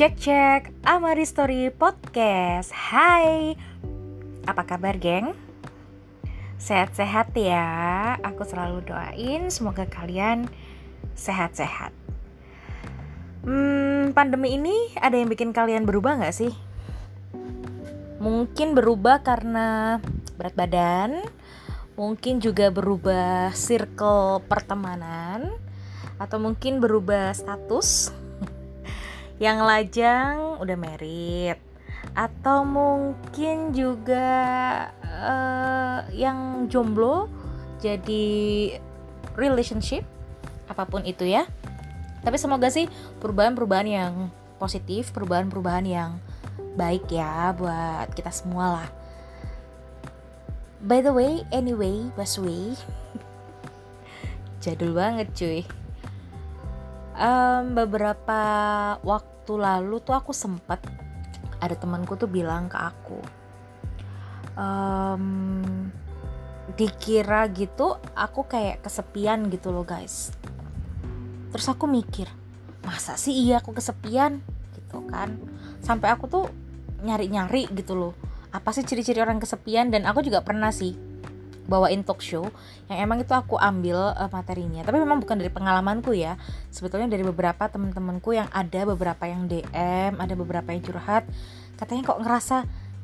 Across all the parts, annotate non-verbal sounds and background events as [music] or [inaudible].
Cek cek Amari Story Podcast. Hai. Apa kabar geng? Sehat-sehat ya. Aku selalu doain Semoga kalian sehat-sehat. Hmm, pandemi ini ada yang bikin kalian berubah gak sih? Mungkin berubah karena berat badan Mungkin juga berubah circle pertemanan Atau mungkin berubah status Yang lajang udah merit. Atau mungkin juga uh, yang jomblo jadi relationship Apa pun itu ya. Tapi semoga sih perubahan-perubahan yang positif perubahan-perubahan yang baik ya buat kita semua lah. By the way anyway busway. [laughs] Jadul banget cuy um, beberapa waktu lalu tuh aku sempet ada temanku tuh bilang ke aku um, dikira gitu aku kayak kesepian gitu loh guys. Terus aku mikir masa sih iya aku kesepian? Gitu kan. Sampai aku tuh nyari-nyari gitu loh apa sih ciri-ciri orang kesepian? Dan aku juga pernah sih bawain talk show yang emang itu aku ambil uh, materinya. Tapi memang bukan dari pengalamanku ya. Sebetulnya dari beberapa teman-temanku yang ada beberapa yang DM ada beberapa yang curhat katanya kok ngerasa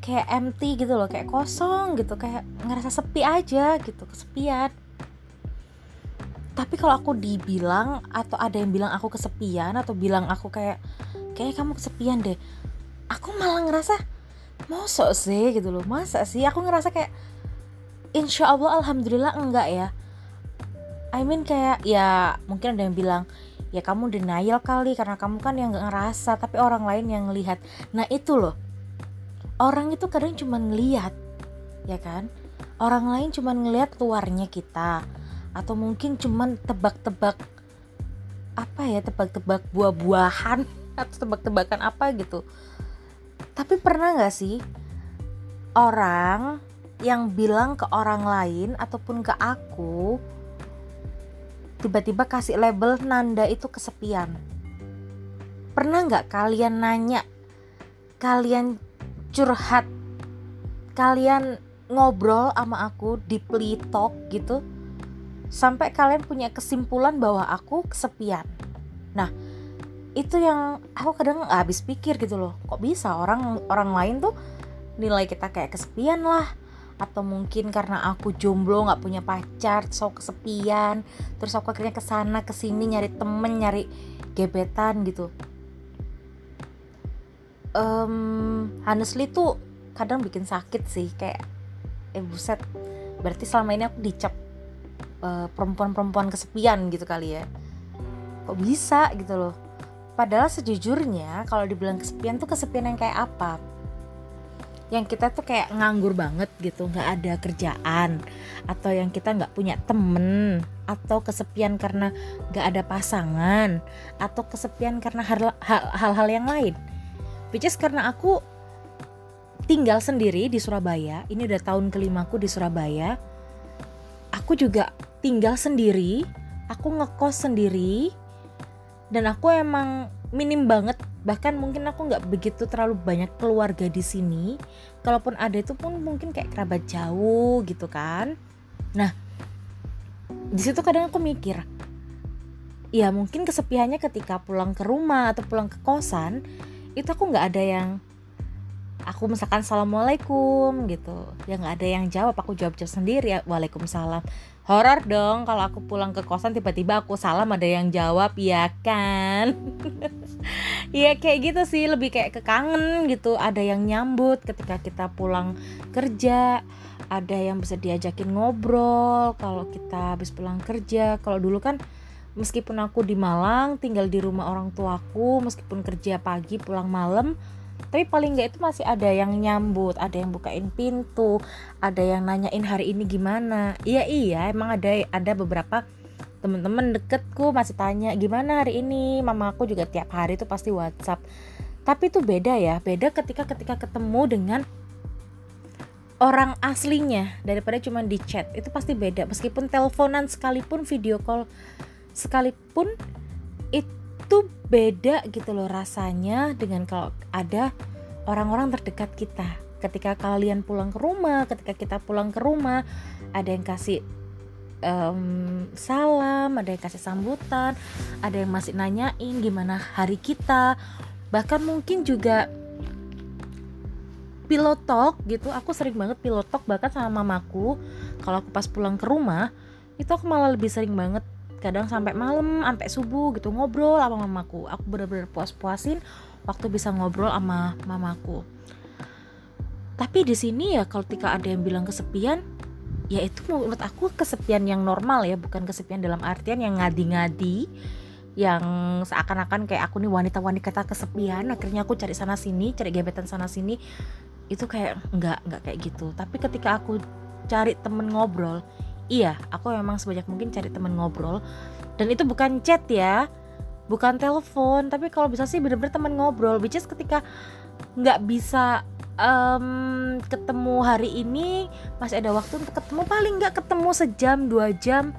kayak empty gitu loh kayak kosong gitu kayak ngerasa sepi aja gitu kesepian. Tapi kalau aku dibilang atau ada yang bilang aku kesepian atau bilang aku kayak kayak kamu kesepian deh aku malah ngerasa mosok sih gitu loh. Masa sih? Aku ngerasa kayak insya Allah alhamdulillah enggak ya. I mean kayak ya mungkin ada yang bilang ya kamu denial kali karena kamu kan yang gak ngerasa. Tapi orang lain yang ngelihat. Nah itu loh. Orang itu kadang cuma ngelihat ya kan? Orang lain cuma ngelihat luarnya kita atau mungkin cuman tebak-tebak apa ya tebak-tebak buah-buahan [laughs] atau tebak-tebakan apa gitu. Tapi pernah nggak sih orang yang bilang ke orang lain ataupun ke aku tiba-tiba kasih label nanda itu kesepian pernah nggak kalian nanya kalian curhat kalian ngobrol sama aku di talk gitu sampai kalian punya kesimpulan bahwa aku kesepian. Nah, itu yang aku kadang gak habis pikir gitu loh. Kok bisa orang orang lain tuh nilai kita kayak kesepian lah atau mungkin karena aku jomblo nggak punya pacar so kesepian terus aku akhirnya ke sana ke sini nyari temen nyari gebetan gitu. Um, honestly tuh kadang bikin sakit sih kayak eh buset berarti selama ini aku dicap perempuan perempuan-perempuan kesepian gitu kali ya. Kok bisa gitu loh? Padahal sejujurnya kalau dibilang kesepian tuh kesepian yang kayak apa yang kita tuh kayak nganggur banget gitu nggak ada kerjaan atau yang kita nggak punya temen atau kesepian karena nggak ada pasangan atau kesepian karena hal-hal yang lain. Which is karena aku tinggal sendiri di Surabaya ini udah tahun kelimaku di Surabaya aku juga tinggal sendiri, aku ngekos sendiri, dan aku emang minim banget bahkan mungkin aku nggak begitu terlalu banyak keluarga di sini. Kalaupun ada itu pun mungkin kayak kerabat jauh gitu kan. Nah di situ kadang aku mikir ya mungkin kesepiannya ketika pulang ke rumah atau pulang ke kosan itu aku nggak ada yang aku misalkan assalamualaikum gitu. Ya nggak ada yang jawab. Aku jawab jawab sendiri ya waalaikumsalam. Horor dong kalau aku pulang ke kosan tiba-tiba aku salam ada yang jawab ya kan? [laughs] Ya kayak gitu sih. Lebih kayak kekangen gitu. Ada yang nyambut ketika kita pulang kerja ada yang bisa diajakin ngobrol kalau kita habis pulang kerja. Kalau dulu kan meskipun aku di Malang tinggal di rumah orang tuaku meskipun kerja pagi pulang malam tapi paling nggak itu masih ada yang nyambut ada yang bukain pintu ada yang nanyain hari ini gimana. Iya iya emang ada ada beberapa temen-temen deketku masih tanya gimana hari ini? Mama aku juga tiap hari tuh pasti WhatsApp. Tapi itu beda ya beda ketika ketika ketemu dengan orang aslinya daripada cuma di chat. Itu pasti beda meskipun teleponan sekalipun video call sekalipun it itu beda gitu loh rasanya dengan kalau ada orang-orang terdekat kita. Ketika kalian pulang ke rumah ketika kita pulang ke rumah ada yang kasih um, salam ada yang kasih sambutan ada yang masih nanyain gimana hari kita. Bahkan mungkin juga pilotok gitu aku sering banget pilotok bahkan sama mamaku. Kalau aku pas pulang ke rumah itu aku malah lebih sering banget kadang sampai malam sampai subuh gitu ngobrol sama mamaku. Aku bener-bener puas-puasin waktu bisa ngobrol sama mamaku. Tapi di sini ya kalau ketika ada yang bilang kesepian ya itu menurut aku kesepian yang normal ya bukan kesepian dalam artian yang ngadi-ngadi yang seakan-akan kayak aku nih wanita-wanita kesepian akhirnya aku cari sana sini cari gebetan sana sini. Itu kayak enggak enggak kayak gitu. Tapi ketika aku cari temen ngobrol iya aku memang sebanyak mungkin cari temen ngobrol. Dan itu bukan chat ya bukan telepon. Tapi kalau bisa sih bener-bener temen ngobrol. Which is ketika nggak bisa um, ketemu hari ini masih ada waktu untuk ketemu paling nggak ketemu sejam dua jam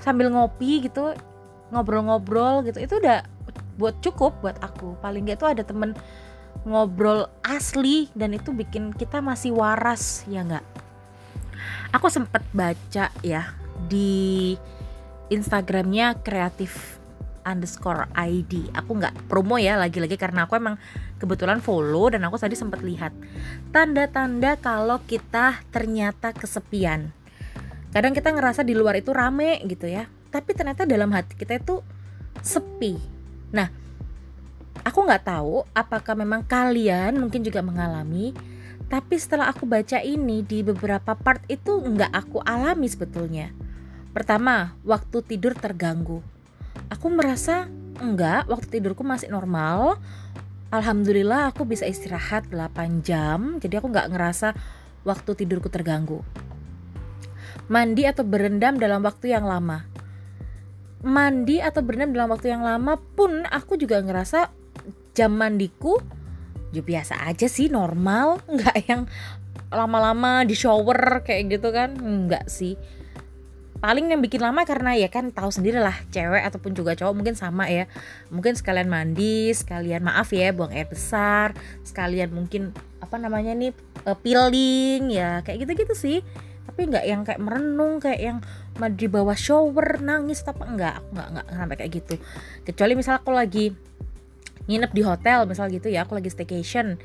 sambil ngopi gitu ngobrol-ngobrol gitu. Itu udah buat cukup buat aku. Paling nggak itu ada temen ngobrol asli dan itu bikin kita masih waras ya nggak aku sempat baca ya di Instagramnya kreatif underscore ID aku nggak promo ya lagi-lagi karena aku emang kebetulan follow dan aku tadi sempat lihat. Tanda-tanda kalau kita ternyata kesepian. Kadang kita ngerasa di luar itu rame gitu ya tapi ternyata dalam hati kita itu sepi. Nah aku nggak tahu apakah memang kalian mungkin juga mengalami tapi setelah aku baca ini di beberapa part itu nggak aku alami sebetulnya. Pertama, waktu tidur terganggu. Aku merasa enggak, waktu tidurku masih normal. Alhamdulillah aku bisa istirahat 8 jam, jadi aku nggak ngerasa waktu tidurku terganggu. Mandi atau berendam dalam waktu yang lama. Mandi atau berendam dalam waktu yang lama pun aku juga ngerasa jam mandiku ya biasa aja sih normal. [laughs] Nggak yang lama-lama di shower kayak gitu kan. Nggak sih. Paling yang bikin lama karena ya kan tahu sendiri lah cewek ataupun juga cowok mungkin sama ya. Mungkin sekalian mandi sekalian maaf ya buang air besar sekalian mungkin apa namanya nih uh, peeling ya kayak gitu-gitu sih. Tapi nggak yang kayak merenung kayak yang di bawah shower nangis apa enggak aku nggak nggak sampai kayak gitu. Kecuali misalnya aku lagi nginep di hotel misal gitu ya aku lagi staycation.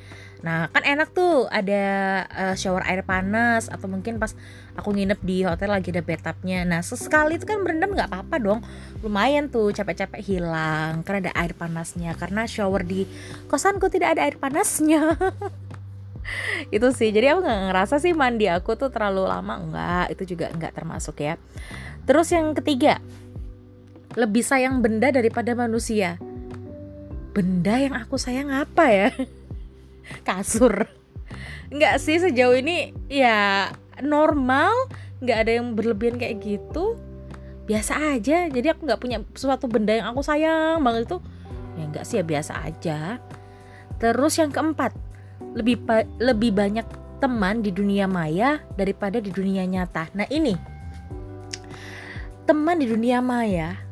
Nah kan enak tuh ada uh, shower air panas atau mungkin pas aku nginep di hotel lagi ada bathtubnya. Nah sesekali itu kan berendam nggak apa-apa dong. Lumayan tuh capek-capek hilang karena ada air panasnya. Karena shower di kosanku tidak ada air panasnya. [laughs] Itu sih jadi aku nggak ngerasa sih mandi aku tuh terlalu lama. Enggak itu juga nggak termasuk ya. Terus yang ketiga lebih sayang benda daripada manusia benda yang aku sayang apa ya? Kasur. Nggak sih sejauh ini ya normal. Nggak ada yang berlebihan kayak gitu. Biasa aja. Jadi aku nggak punya suatu benda yang aku sayang banget itu. Ya nggak sih ya biasa aja. Terus yang keempat lebih lebih banyak teman di dunia maya daripada di dunia nyata. Nah ini. Teman di dunia maya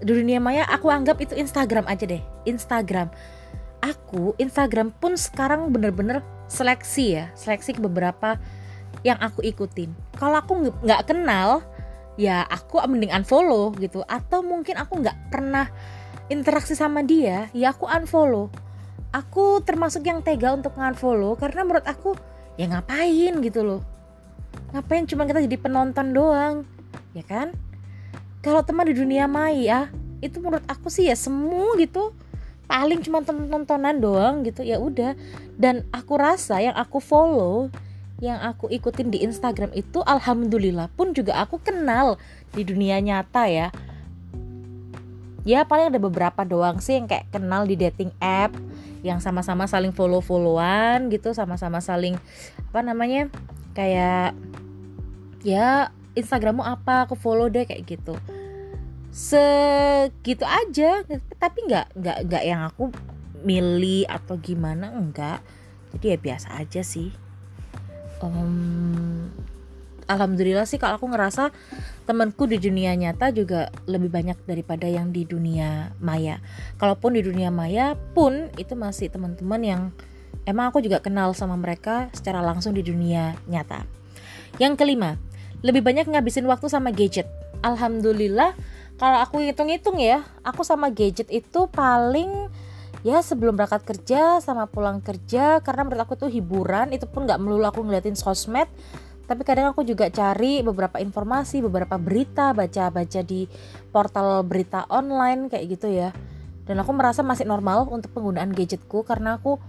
di dunia maya aku anggap itu Instagram aja deh Instagram. Aku Instagram pun sekarang bener-bener seleksi ya seleksi ke beberapa yang aku ikutin. Kalau aku nggak kenal ya aku mending unfollow gitu. Atau mungkin aku nggak pernah interaksi sama dia ya aku unfollow. Aku termasuk yang tega untuk unfollow karena menurut aku ya ngapain gitu loh. Ngapain cuma kita jadi penonton doang ya kan? Kalau teman di dunia maya itu menurut aku sih ya semu gitu paling cuma tontonan doang gitu ya udah. Dan aku rasa yang aku follow yang aku ikutin di Instagram itu alhamdulillah pun juga aku kenal di dunia nyata ya. Ya paling ada beberapa doang sih yang kayak kenal di dating app yang sama-sama saling follow-followan gitu sama-sama saling apa namanya kayak ya Instagrammu apa aku follow deh kayak gitu segitu aja. Tapi nggak nggak nggak yang aku milih atau gimana enggak. Jadi ya biasa aja sih. Um, alhamdulillah sih kalau aku ngerasa temanku di dunia nyata juga lebih banyak daripada yang di dunia maya. Kalaupun di dunia maya pun itu masih teman-teman yang emang aku juga kenal sama mereka secara langsung di dunia nyata. Yang kelima lebih banyak ngabisin waktu sama gadget. Alhamdulillah kalau aku hitung-hitung ya aku sama gadget itu paling ya sebelum berangkat kerja sama pulang kerja karena menurut aku tuh hiburan itu pun nggak melulu aku ngeliatin sosmed tapi kadang aku juga cari beberapa informasi beberapa berita baca-baca di portal berita online kayak gitu ya. Dan aku merasa masih normal untuk penggunaan gadgetku karena aku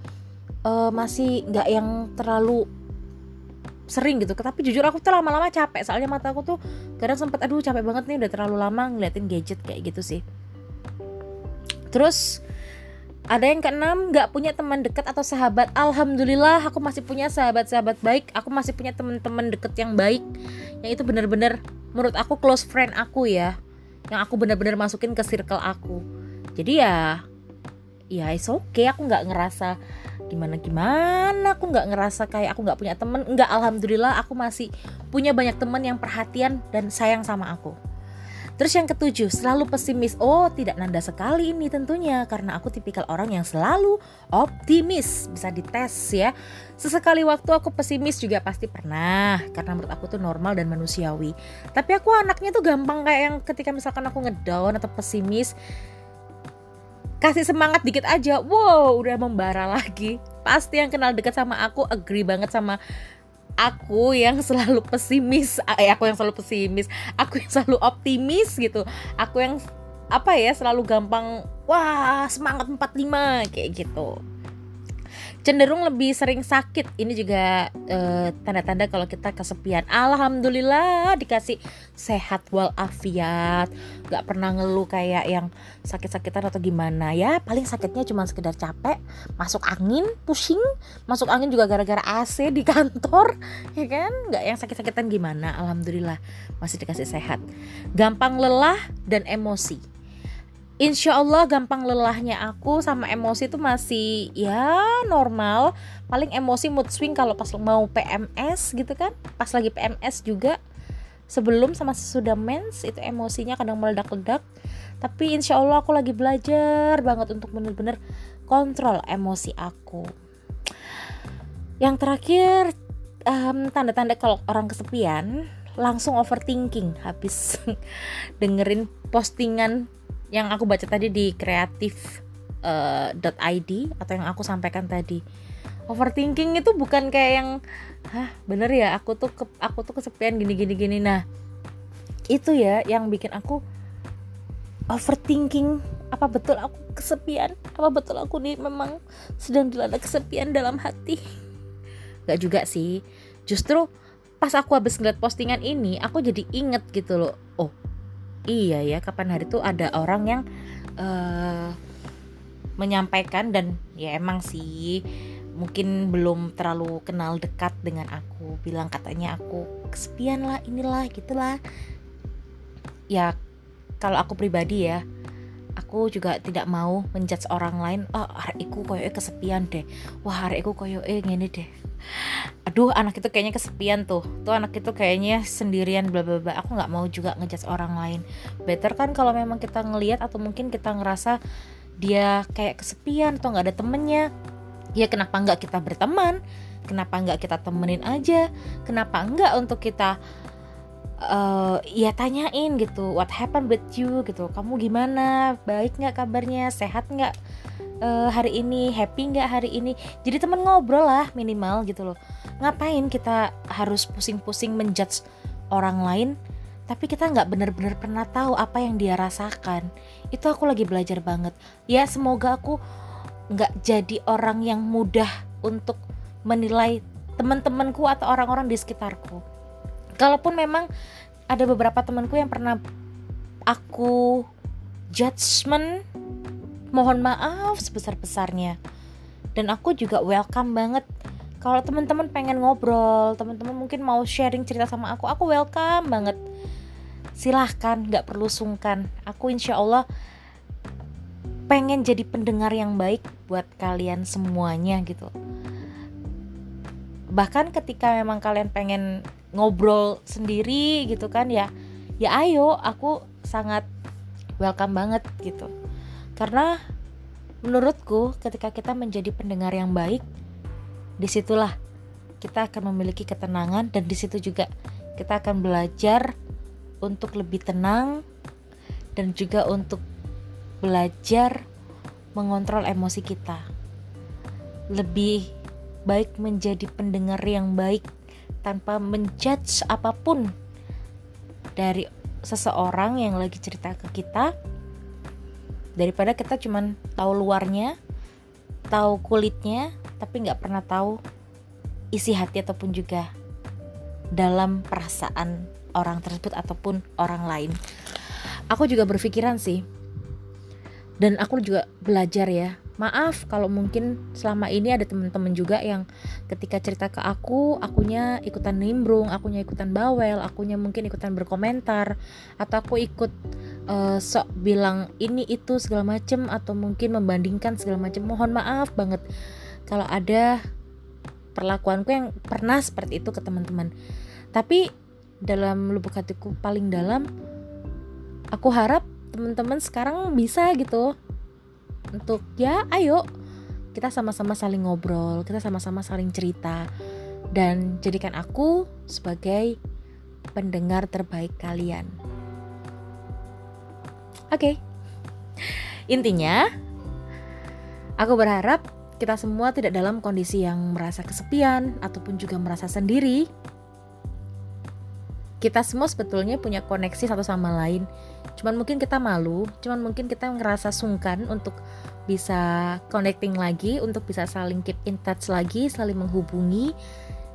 uh, masih nggak yang terlalu sering gitu tapi jujur aku tuh lama-lama capek soalnya mata aku tuh kadang sempet aduh capek banget nih udah terlalu lama ngeliatin gadget kayak gitu sih terus ada yang keenam, nggak punya teman dekat atau sahabat. Alhamdulillah, aku masih punya sahabat-sahabat baik. Aku masih punya teman-teman deket yang baik. Yang itu bener-bener menurut aku close friend aku ya. Yang aku bener-bener masukin ke circle aku. Jadi ya, ya it's okay. Aku nggak ngerasa gimana gimana. Aku nggak ngerasa kayak aku nggak punya temen. Nggak, alhamdulillah aku masih punya banyak teman yang perhatian dan sayang sama aku. Terus yang ketujuh, selalu pesimis. Oh, tidak nanda sekali ini tentunya karena aku tipikal orang yang selalu optimis. Bisa dites ya. Sesekali waktu aku pesimis juga pasti pernah karena menurut aku tuh normal dan manusiawi. Tapi aku anaknya tuh gampang kayak yang ketika misalkan aku ngedown atau pesimis kasih semangat dikit aja, wow udah membara lagi. Pasti yang kenal dekat sama aku agree banget sama aku yang selalu pesimis. Eh aku yang selalu pesimis. Aku yang selalu optimis gitu. Aku yang apa ya selalu gampang wah semangat 45 kayak gitu cenderung lebih sering sakit. Ini juga eh, tanda-tanda kalau kita kesepian. Alhamdulillah dikasih sehat walafiat. Nggak pernah ngeluh kayak yang sakit-sakitan atau gimana. Ya paling sakitnya cuma sekedar capek masuk angin pusing. Masuk angin juga gara-gara AC di kantor [laughs] ya kan? Nggak yang sakit-sakitan gimana? Alhamdulillah masih dikasih sehat. Gampang lelah dan emosi insya Allah gampang lelahnya aku sama emosi itu masih ya normal. Paling emosi mood swing kalau pas mau PMS gitu kan. Pas lagi PMS juga. Sebelum sama sesudah mens itu emosinya kadang meledak-ledak. Tapi insya Allah aku lagi belajar banget untuk bener-bener kontrol emosi aku. Yang terakhir um, tanda-tanda kalau orang kesepian langsung overthinking habis [laughs] dengerin postingan yang aku baca tadi di kreatif uh, .id atau yang aku sampaikan tadi. Overthinking itu bukan kayak yang hah bener ya aku tuh ke, aku tuh kesepian gini gini gini. Nah itu ya yang bikin aku overthinking. Apa betul aku kesepian? Apa betul aku nih memang sedang dilanda kesepian dalam hati? [laughs] Gak juga sih. Justru pas aku habis ngeliat postingan ini aku jadi inget gitu loh. Oh iya ya kapan hari itu ada orang yang uh, menyampaikan dan ya emang sih mungkin belum terlalu kenal dekat dengan aku. Bilang katanya aku kesepian lah inilah gitulah. Ya kalau aku pribadi ya aku juga tidak mau menjudge orang lain. Oh hari itu koyo kesepian deh. Wah hari itu koyo eh gini deh. Aduh anak itu kayaknya kesepian tuh. Tuh anak itu kayaknya sendirian bla bla bla. Aku nggak mau juga ngejudge orang lain. Better kan kalau memang kita ngelihat atau mungkin kita ngerasa dia kayak kesepian atau nggak ada temennya. Ya kenapa nggak kita berteman? Kenapa nggak kita temenin aja? Kenapa nggak untuk kita uh, ya tanyain gitu what happened with you? gitu. Kamu gimana? Baik nggak kabarnya? Sehat nggak uh, hari ini? Happy nggak hari ini? Jadi temen ngobrol lah minimal gitu loh. Ngapain kita harus pusing-pusing menjudge orang lain tapi kita nggak bener-bener pernah tahu apa yang dia rasakan. Itu aku lagi belajar banget. Ya semoga aku nggak jadi orang yang mudah untuk menilai teman-temanku atau orang-orang di sekitarku kalaupun memang ada beberapa temanku yang pernah aku judgement mohon maaf sebesar-besarnya. Dan aku juga welcome banget. Kalau teman-teman pengen ngobrol teman-teman mungkin mau sharing cerita sama aku aku welcome banget. Silahkan nggak perlu sungkan. Aku insya Allah pengen jadi pendengar yang baik buat kalian semuanya gitu. Bahkan ketika memang kalian pengen ngobrol sendiri gitu kan ya ya ayo aku sangat welcome banget gitu. Karena menurutku ketika kita menjadi pendengar yang baik di situlah kita akan memiliki ketenangan dan di situ juga kita akan belajar untuk lebih tenang dan juga untuk belajar mengontrol emosi kita. Lebih baik menjadi pendengar yang baik tanpa menjudge apa pun dari seseorang yang lagi cerita ke kita daripada kita cuman tahu luarnya tahu kulitnya tapi nggak pernah tahu isi hati ataupun juga dalam perasaan orang tersebut ataupun orang lain. Aku juga berpikiran sih dan aku juga belajar ya maaf kalau mungkin selama ini ada teman-teman juga yang ketika cerita ke aku akunya ikutan nimbrung akunya ikutan bawel akunya mungkin ikutan berkomentar atau aku ikut uh, sok bilang ini itu segala macem atau mungkin membandingkan segala macem mohon maaf banget. Kalau ada perlakuanku yang pernah seperti itu ke teman-teman. Tapi dalam lubuk hatiku paling dalam aku harap teman-teman sekarang bisa gitu untuk ya ayo kita sama-sama saling ngobrol, kita sama-sama saling cerita dan jadikan aku sebagai pendengar terbaik kalian. Oke. Okay. Intinya aku berharap kita semua tidak dalam kondisi yang merasa kesepian ataupun juga merasa sendiri. Kita semua sebetulnya punya koneksi satu sama lain. Cuman mungkin kita malu cuman mungkin kita ngerasa sungkan untuk bisa connecting lagi untuk bisa saling keep in touch lagi saling menghubungi.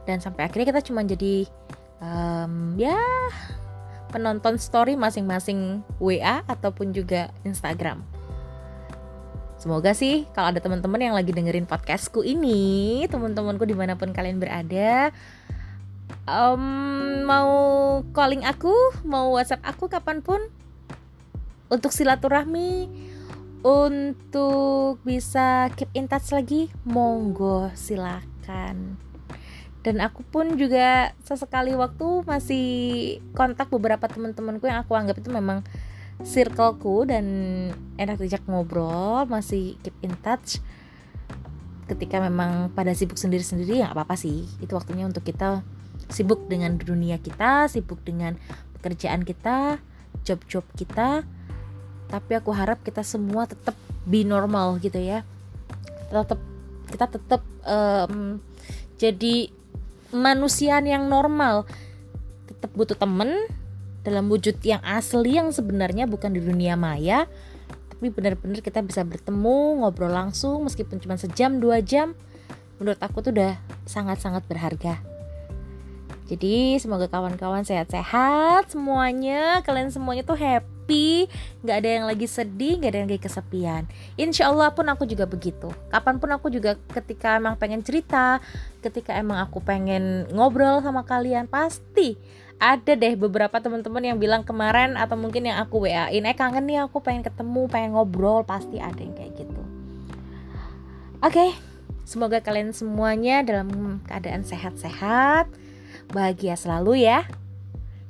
Dan sampai akhirnya kita cuma jadi um, ya penonton story masing-masing WA ataupun juga Instagram. Semoga sih kalau ada teman-teman yang lagi dengerin podcastku ini, teman-temanku di mana pun kalian berada, um, mau calling aku, mau WhatsApp aku kapan pun, untuk silaturahmi untuk bisa keep in touch lagi monggo silakan. Dan aku pun juga sesekali waktu masih kontak beberapa teman-temanku yang aku anggap itu memang circleku dan enak diajak ngobrol masih keep in touch. Ketika memang pada sibuk sendiri-sendiri ya apa-apa sih. Itu waktunya untuk kita sibuk dengan dunia kita sibuk dengan pekerjaan kita job-job kita. Tapi aku harap kita semua tetap be normal gitu ya. Tetap kita tetap um, jadi manusia yang normal. Tetap butuh temen dalam wujud yang asli yang sebenarnya bukan di dunia maya. Tapi benar-benar kita bisa bertemu ngobrol langsung meskipun cuma sejam dua jam. Menurut aku tuh udah sangat-sangat berharga jadi semoga kawan-kawan sehat-sehat semuanya kalian semuanya tuh happy nggak ada yang lagi sedih, nggak ada yang lagi kesepian. Insya Allah pun aku juga begitu. Kapan pun aku juga ketika emang pengen cerita, ketika emang aku pengen ngobrol sama kalian, pasti ada deh beberapa teman-teman yang bilang kemarin atau mungkin yang aku WA-in, eh kangen nih aku pengen ketemu, pengen ngobrol, pasti ada yang kayak gitu. Oke, okay, semoga kalian semuanya dalam keadaan sehat-sehat, bahagia selalu ya.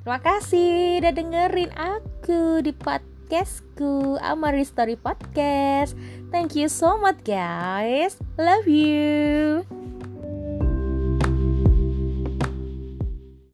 Terima kasih udah dengerin aku di podcastku Amari Story Podcast. Thank you so much guys. Love you.